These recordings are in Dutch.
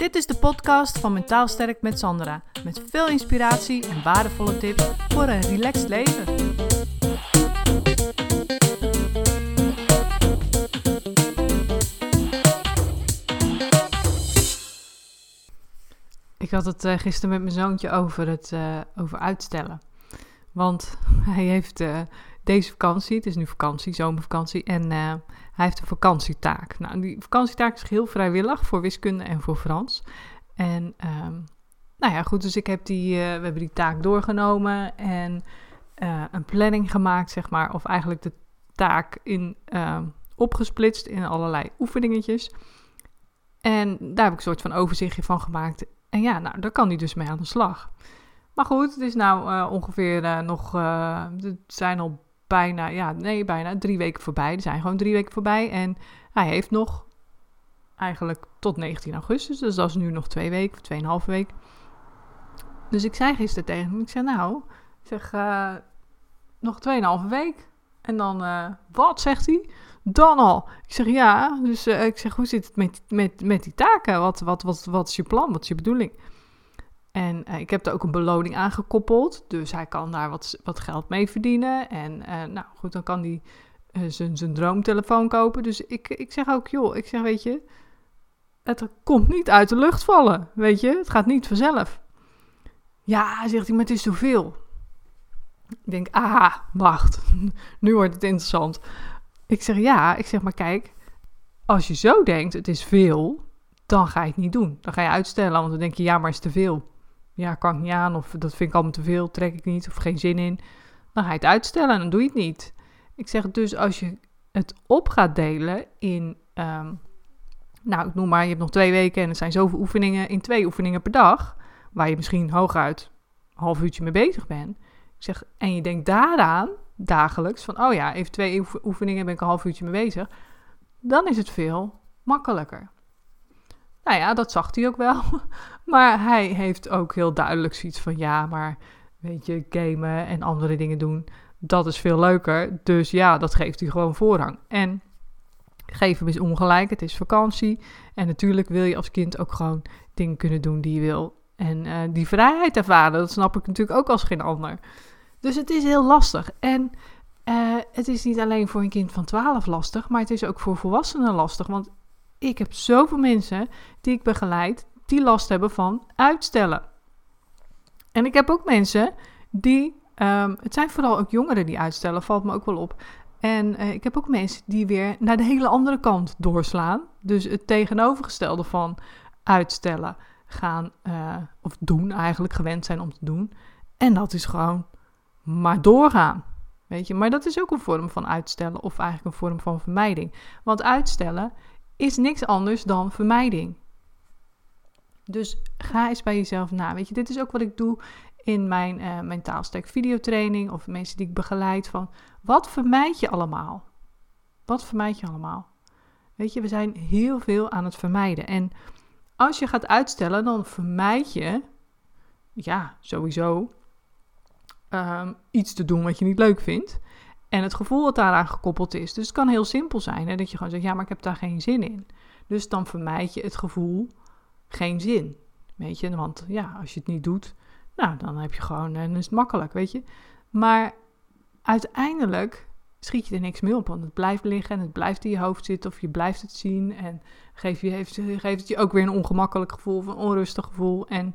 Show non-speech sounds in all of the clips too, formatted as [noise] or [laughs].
Dit is de podcast van Mentaal Sterk met Sandra. Met veel inspiratie en waardevolle tips voor een relaxed leven. Ik had het uh, gisteren met mijn zoontje over het uh, over uitstellen. Want [laughs] hij heeft uh, deze vakantie, het is nu vakantie, zomervakantie, en hij heeft een vakantietaak. Nou, die vakantietaak is heel vrijwillig voor wiskunde en voor Frans. En um, nou ja, goed, dus ik heb die, uh, we hebben die taak doorgenomen en uh, een planning gemaakt, zeg maar. Of eigenlijk de taak in, uh, opgesplitst in allerlei oefeningetjes. En daar heb ik een soort van overzichtje van gemaakt. En ja, nou, daar kan hij dus mee aan de slag. Maar goed, het is nou ongeveer nog, het zijn al bijna, ja, nee, bijna drie weken voorbij. Er zijn gewoon drie weken voorbij. En hij heeft nog eigenlijk tot 19 augustus. Dus dat is nu nog twee weken, of tweeënhalve week. Dus ik zei gisteren tegen hem, ik zei nou, ik zeg, uh, nog tweeënhalve week. En dan, uh, wat, zegt hij? Dan al. Ik zeg, ja. Dus uh, ik zeg, hoe zit het met, met, met die taken? Wat, wat, wat, wat is je plan? Wat is je bedoeling? En uh, ik heb er ook een beloning aan gekoppeld. Dus hij kan daar wat, wat geld mee verdienen. En uh, nou goed, dan kan hij uh, zijn droomtelefoon kopen. Dus ik, ik zeg ook, joh, ik zeg, weet je, het komt niet uit de lucht vallen. Weet je, het gaat niet vanzelf. Ja, zegt hij, maar het is zoveel. Ik denk, ah, wacht, [laughs] nu wordt het interessant. Ik zeg, ja, ik zeg, maar kijk, als je zo denkt, het is veel, dan ga je het niet doen. Dan ga je uitstellen, want dan denk je, ja, maar het is te veel ja, kan ik niet aan, of dat vind ik allemaal te veel, trek ik niet, of geen zin in. Dan ga je het uitstellen en dan doe je het niet. Ik zeg dus, als je het op gaat delen in, um, nou, ik noem maar, je hebt nog twee weken en er zijn zoveel oefeningen in twee oefeningen per dag, waar je misschien hooguit een half uurtje mee bezig bent. Ik zeg, en je denkt daaraan dagelijks van, oh ja, even twee oefeningen ben ik een half uurtje mee bezig, dan is het veel makkelijker. Nou ja, dat zag hij ook wel. [laughs] Maar hij heeft ook heel duidelijk zoiets van: ja, maar weet je, gamen en andere dingen doen, dat is veel leuker. Dus ja, dat geeft hij gewoon voorrang. En geef hem ongelijk, het is vakantie. En natuurlijk wil je als kind ook gewoon dingen kunnen doen die je wil. En uh, die vrijheid ervaren, dat snap ik natuurlijk ook als geen ander. Dus het is heel lastig. En uh, het is niet alleen voor een kind van 12 lastig, maar het is ook voor volwassenen lastig. Want ik heb zoveel mensen die ik begeleid die last hebben van uitstellen. En ik heb ook mensen die, um, het zijn vooral ook jongeren die uitstellen, valt me ook wel op. En uh, ik heb ook mensen die weer naar de hele andere kant doorslaan. Dus het tegenovergestelde van uitstellen gaan, uh, of doen eigenlijk, gewend zijn om te doen. En dat is gewoon maar doorgaan. Weet je, maar dat is ook een vorm van uitstellen of eigenlijk een vorm van vermijding. Want uitstellen is niks anders dan vermijding. Dus ga eens bij jezelf na. Weet je, dit is ook wat ik doe in mijn uh, mentaal sterk videotraining of mensen die ik begeleid van wat vermijd je allemaal? Wat vermijd je allemaal? Weet je, we zijn heel veel aan het vermijden. En als je gaat uitstellen, dan vermijd je, ja, sowieso um, iets te doen wat je niet leuk vindt. En het gevoel dat daaraan gekoppeld is. Dus het kan heel simpel zijn. Hè? Dat je gewoon zegt, ja, maar ik heb daar geen zin in. Dus dan vermijd je het gevoel geen zin. Weet je, want ja, als je het niet doet, nou, dan heb je gewoon, en is het makkelijk, weet je. Maar uiteindelijk schiet je er niks meer op, want het blijft liggen en het blijft in je hoofd zitten of je blijft het zien en geeft, je, geeft het je ook weer een ongemakkelijk gevoel of een onrustig gevoel. En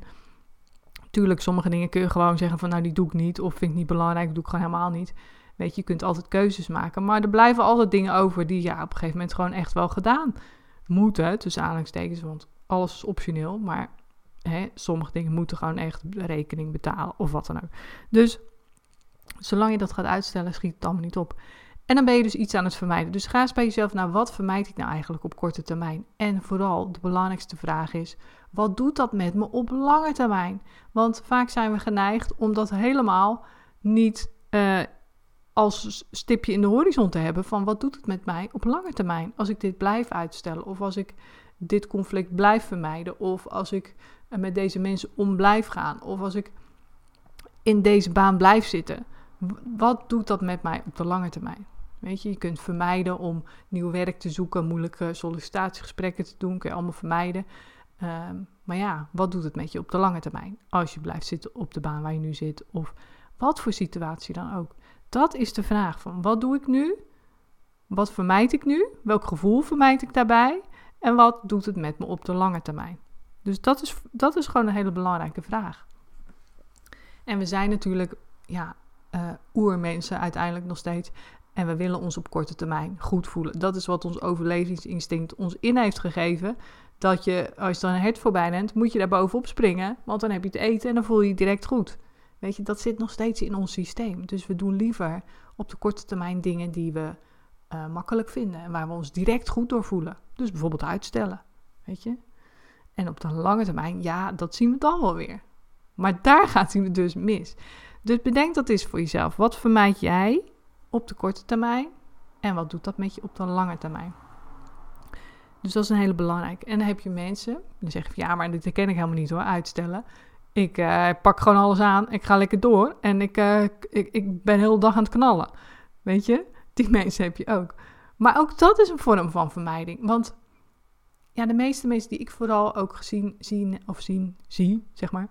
natuurlijk, sommige dingen kun je gewoon zeggen van, nou, die doe ik niet of vind ik niet belangrijk, doe ik gewoon helemaal niet. Weet je, je kunt altijd keuzes maken, maar er blijven altijd dingen over die ja, op een gegeven moment gewoon echt wel gedaan moeten, tussen aanhalingstekens, want alles is optioneel, maar hè, sommige dingen moeten gewoon echt rekening betalen of wat dan ook. Dus zolang je dat gaat uitstellen, schiet het allemaal niet op. En dan ben je dus iets aan het vermijden. Dus ga eens bij jezelf naar wat vermijd ik nou eigenlijk op korte termijn? En vooral de belangrijkste vraag is: wat doet dat met me op lange termijn? Want vaak zijn we geneigd om dat helemaal niet uh, als stipje in de horizon te hebben van wat doet het met mij op lange termijn als ik dit blijf uitstellen of als ik dit conflict blijf vermijden of als ik met deze mensen om blijf gaan of als ik in deze baan blijf zitten. Wat doet dat met mij op de lange termijn? Weet je, je kunt vermijden om nieuw werk te zoeken, moeilijke sollicitatiegesprekken te doen, kun je allemaal vermijden. Um, Maar ja, wat doet het met je op de lange termijn? Als je blijft zitten op de baan waar je nu zit, of wat voor situatie dan ook. Dat is de vraag van wat doe ik nu? Wat vermijd ik nu? Welk gevoel vermijd ik daarbij? En wat doet het met me op de lange termijn? Dus dat is, dat is gewoon een hele belangrijke vraag. En we zijn natuurlijk ja, uh, oermensen uiteindelijk nog steeds. En we willen ons op korte termijn goed voelen. Dat is wat ons overlevingsinstinct ons in heeft gegeven. Dat je, als er een hert voorbij rent, moet je daar bovenop springen. Want dan heb je het eten en dan voel je je direct goed. Weet je, dat zit nog steeds in ons systeem. Dus we doen liever op de korte termijn dingen die we uh, makkelijk vinden. En waar we ons direct goed door voelen. Dus bijvoorbeeld uitstellen. Weet je? En op de lange termijn, ja, dat zien we dan wel weer. Maar daar [laughs] gaat het dus mis. Dus bedenk dat eens voor jezelf. Wat vermijd jij op de korte termijn? En wat doet dat met je op de lange termijn? Dus dat is een hele belangrijke. En dan heb je mensen, die zeggen ja, maar dit herken ik helemaal niet hoor, uitstellen. Ik uh, pak gewoon alles aan, ik ga lekker door en ik, uh, ik, ik ben heel de dag aan het knallen. Weet je, die [laughs] mensen heb je ook. Maar ook dat is een vorm van vermijding. Want ja, de meeste mensen die ik vooral ook gezien, zien of zien, zie, zeg maar,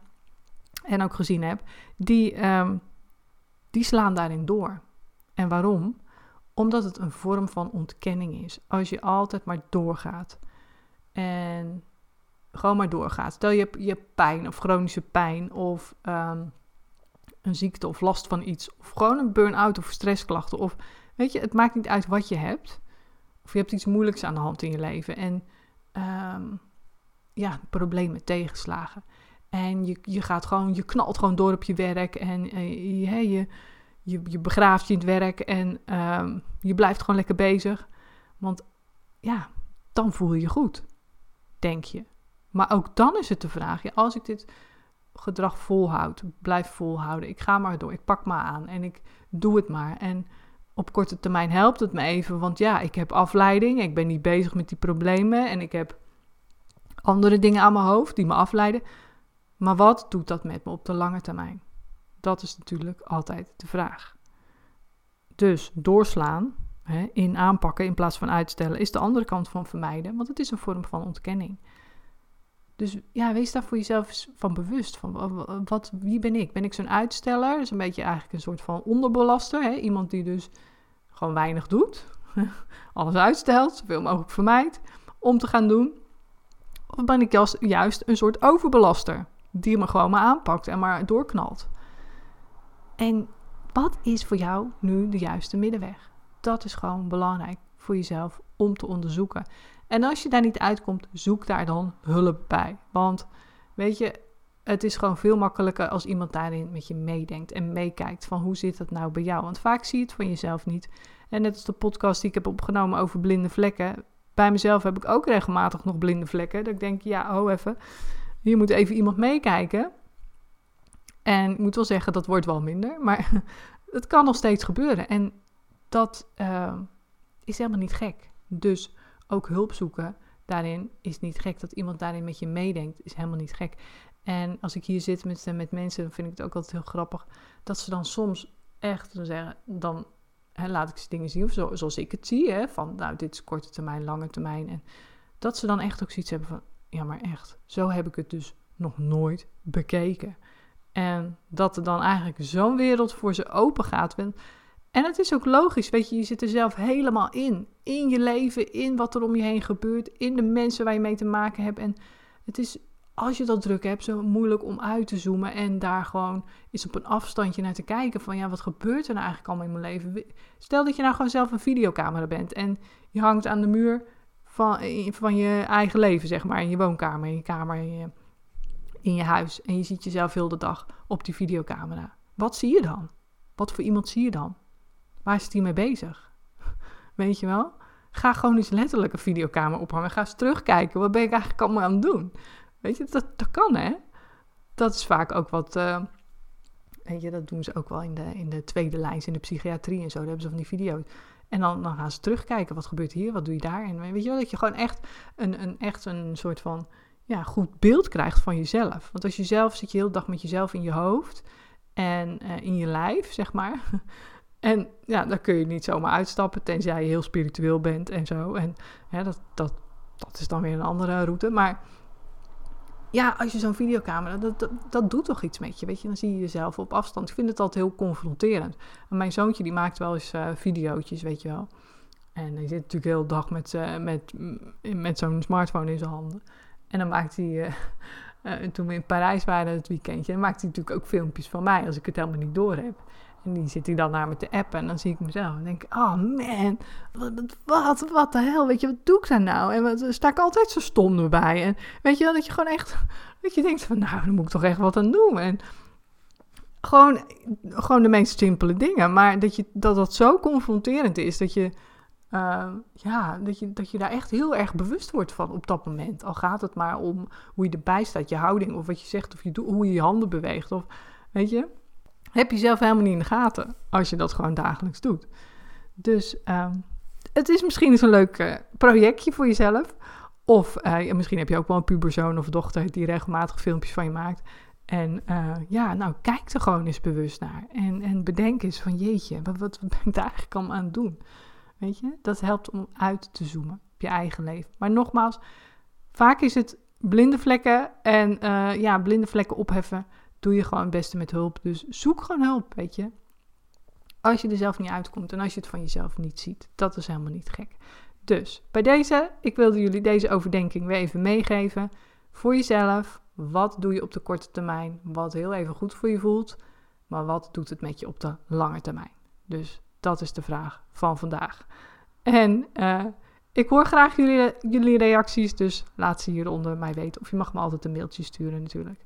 en ook gezien heb, die, um, die slaan daarin door. En waarom? Omdat het een vorm van ontkenning is. Als je altijd maar doorgaat en gewoon maar doorgaat. Stel je hebt, je hebt pijn of chronische pijn of um, een ziekte of last van iets. Of gewoon een burn-out of stressklachten. Of weet je, het maakt niet uit wat je hebt. Of je hebt iets moeilijks aan de hand in je leven. En um, ja, problemen, tegenslagen. En je, je gaat gewoon, je knalt gewoon door op je werk. En uh, je, je, je, begraaft je in het werk. En um, je blijft gewoon lekker bezig. Want ja, dan voel je je goed, denk je. Maar ook dan is het de vraag, als ik dit gedrag volhoud, blijf volhouden, ik ga maar door, ik pak maar aan en ik doe het maar. En op korte termijn helpt het me even, want ja, ik heb afleiding, ik ben niet bezig met die problemen en ik heb andere dingen aan mijn hoofd die me afleiden. Maar wat doet dat met me op de lange termijn? Dat is natuurlijk altijd de vraag. Dus doorslaan, hè, in aanpakken in plaats van uitstellen, is de andere kant van vermijden, want het is een vorm van ontkenning. Dus ja, wees daar voor jezelf van bewust. Van wat, wie ben ik? Ben ik zo'n uitsteller? Dat is een beetje eigenlijk een soort van onderbelaster. Hè? Iemand die dus gewoon weinig doet. [laughs] Alles uitstelt, zoveel mogelijk vermijdt om te gaan doen. Of ben ik juist een soort overbelaster? Die me gewoon maar aanpakt en maar doorknalt. En wat is voor jou nu de juiste middenweg? Dat is gewoon belangrijk voor jezelf om te onderzoeken. En als je daar niet uitkomt, zoek daar dan hulp bij. Want weet je, het is gewoon veel makkelijker als iemand daarin met je meedenkt en meekijkt van hoe zit dat nou bij jou. Want vaak zie je het van jezelf niet. En net als de podcast die ik heb opgenomen over blinde vlekken. Bij mezelf heb ik ook regelmatig nog blinde vlekken. Dat ik denk, ja, oh even, hier moet even iemand meekijken. En ik moet wel zeggen, dat wordt wel minder. Maar [laughs] het kan nog steeds gebeuren. En dat uh, is helemaal niet gek. Dus ook hulp zoeken daarin is niet gek. Dat iemand daarin met je meedenkt is helemaal niet gek. En als ik hier zit met, met mensen, dan vind ik het ook altijd heel grappig. Dat ze dan soms echt dan zeggen, dan hè, laat ik ze dingen zien, of zo, zoals ik het zie. Hè, van nou, dit is korte termijn, lange termijn. En dat ze dan echt ook zoiets hebben van, ja maar echt, zo heb ik het dus nog nooit bekeken. En dat er dan eigenlijk zo'n wereld voor ze open gaat. Het is ook logisch, weet je, je zit er zelf helemaal in. In je leven, in wat er om je heen gebeurt, in de mensen waar je mee te maken hebt. En het is, als je dat druk hebt, zo moeilijk om uit te zoomen en daar gewoon eens op een afstandje naar te kijken van, ja, wat gebeurt er nou eigenlijk allemaal in mijn leven? Stel dat je nou gewoon zelf een videocamera bent en je hangt aan de muur van, van je eigen leven, zeg maar, in je woonkamer, in je kamer, in je huis. En je ziet jezelf heel de dag op die videocamera. Wat zie je dan? Wat voor iemand zie je dan? Waar is hij mee bezig? Weet je wel? Ga gewoon eens letterlijk een videokamer ophangen. Ga eens terugkijken. Wat ben ik eigenlijk allemaal aan het doen? Weet je, dat, dat kan hè. Dat is vaak ook wat. Uh, weet je, dat doen ze ook wel in de, in de tweede lijn, in de psychiatrie en zo. Daar hebben ze van die video's. En dan, dan gaan ze terugkijken. Wat gebeurt hier? Wat doe je daar? En weet je wel, dat je gewoon echt een, een, echt een soort van ja, goed beeld krijgt van jezelf. Want als je zelf zit je heel dag met jezelf in je hoofd en uh, in je lijf, zeg maar. En ja, daar kun je niet zomaar uitstappen, tenzij je heel spiritueel bent en zo. En dat, dat, dat is dan weer een andere route. Maar ja, als je zo'n videocamera, dat, dat, doet toch iets met je, weet je. Dan zie je jezelf op afstand. Ik vind het altijd heel confronterend. En mijn zoontje, die maakt wel eens uh, videootjes, weet je wel. En hij zit natuurlijk heel de dag met, uh, met, met zo'n smartphone in zijn handen. En dan maakt hij, uh, toen we in Parijs waren het weekendje, dan maakt hij natuurlijk ook filmpjes van mij als ik het helemaal niet door heb. En die zit hij dan naar me te appen en dan zie ik mezelf en denk ik, oh man, wat, wat, wat de hel, weet je, wat doe ik daar nou? En wat, sta ik altijd zo stom erbij. En weet je dat je gewoon echt, [laughs] dat je denkt van, nou, dan moet ik toch echt wat aan doen. En gewoon, gewoon de meest simpele dingen, maar dat, je, dat dat zo confronterend is, dat je, uh, ja, dat je, dat je daar echt heel erg bewust wordt van op dat moment. Al gaat het maar om hoe je erbij staat, je houding, of wat je zegt, of je, hoe je je handen beweegt, of weet je heb je zelf helemaal niet in de gaten als je dat gewoon dagelijks doet. Dus um, het is misschien eens een leuk uh, projectje voor jezelf. Of uh, misschien heb je ook wel een puberzoon of dochter die regelmatig filmpjes van je maakt. En uh, ja, nou kijk er gewoon eens bewust naar. En, en bedenk eens van jeetje, wat, wat ben ik daar eigenlijk aan het doen? Weet je, dat helpt om uit te zoomen op je eigen leven. Maar nogmaals, vaak is het blinde vlekken en ja, blinde vlekken opheffen doe je gewoon het beste met hulp. Dus zoek gewoon hulp, weet je. Als je er zelf niet uitkomt en als je het van jezelf niet ziet. Dat is helemaal niet gek. Dus bij deze, ik wilde jullie deze overdenking weer even meegeven. Voor jezelf, wat doe je op de korte termijn? Wat heel even goed voor je voelt. Maar wat doet het met je op de lange termijn? Dus dat is de vraag van vandaag. En uh, ik hoor graag jullie, jullie reacties, dus laat ze hieronder mij weten. Of je mag me altijd een mailtje sturen natuurlijk.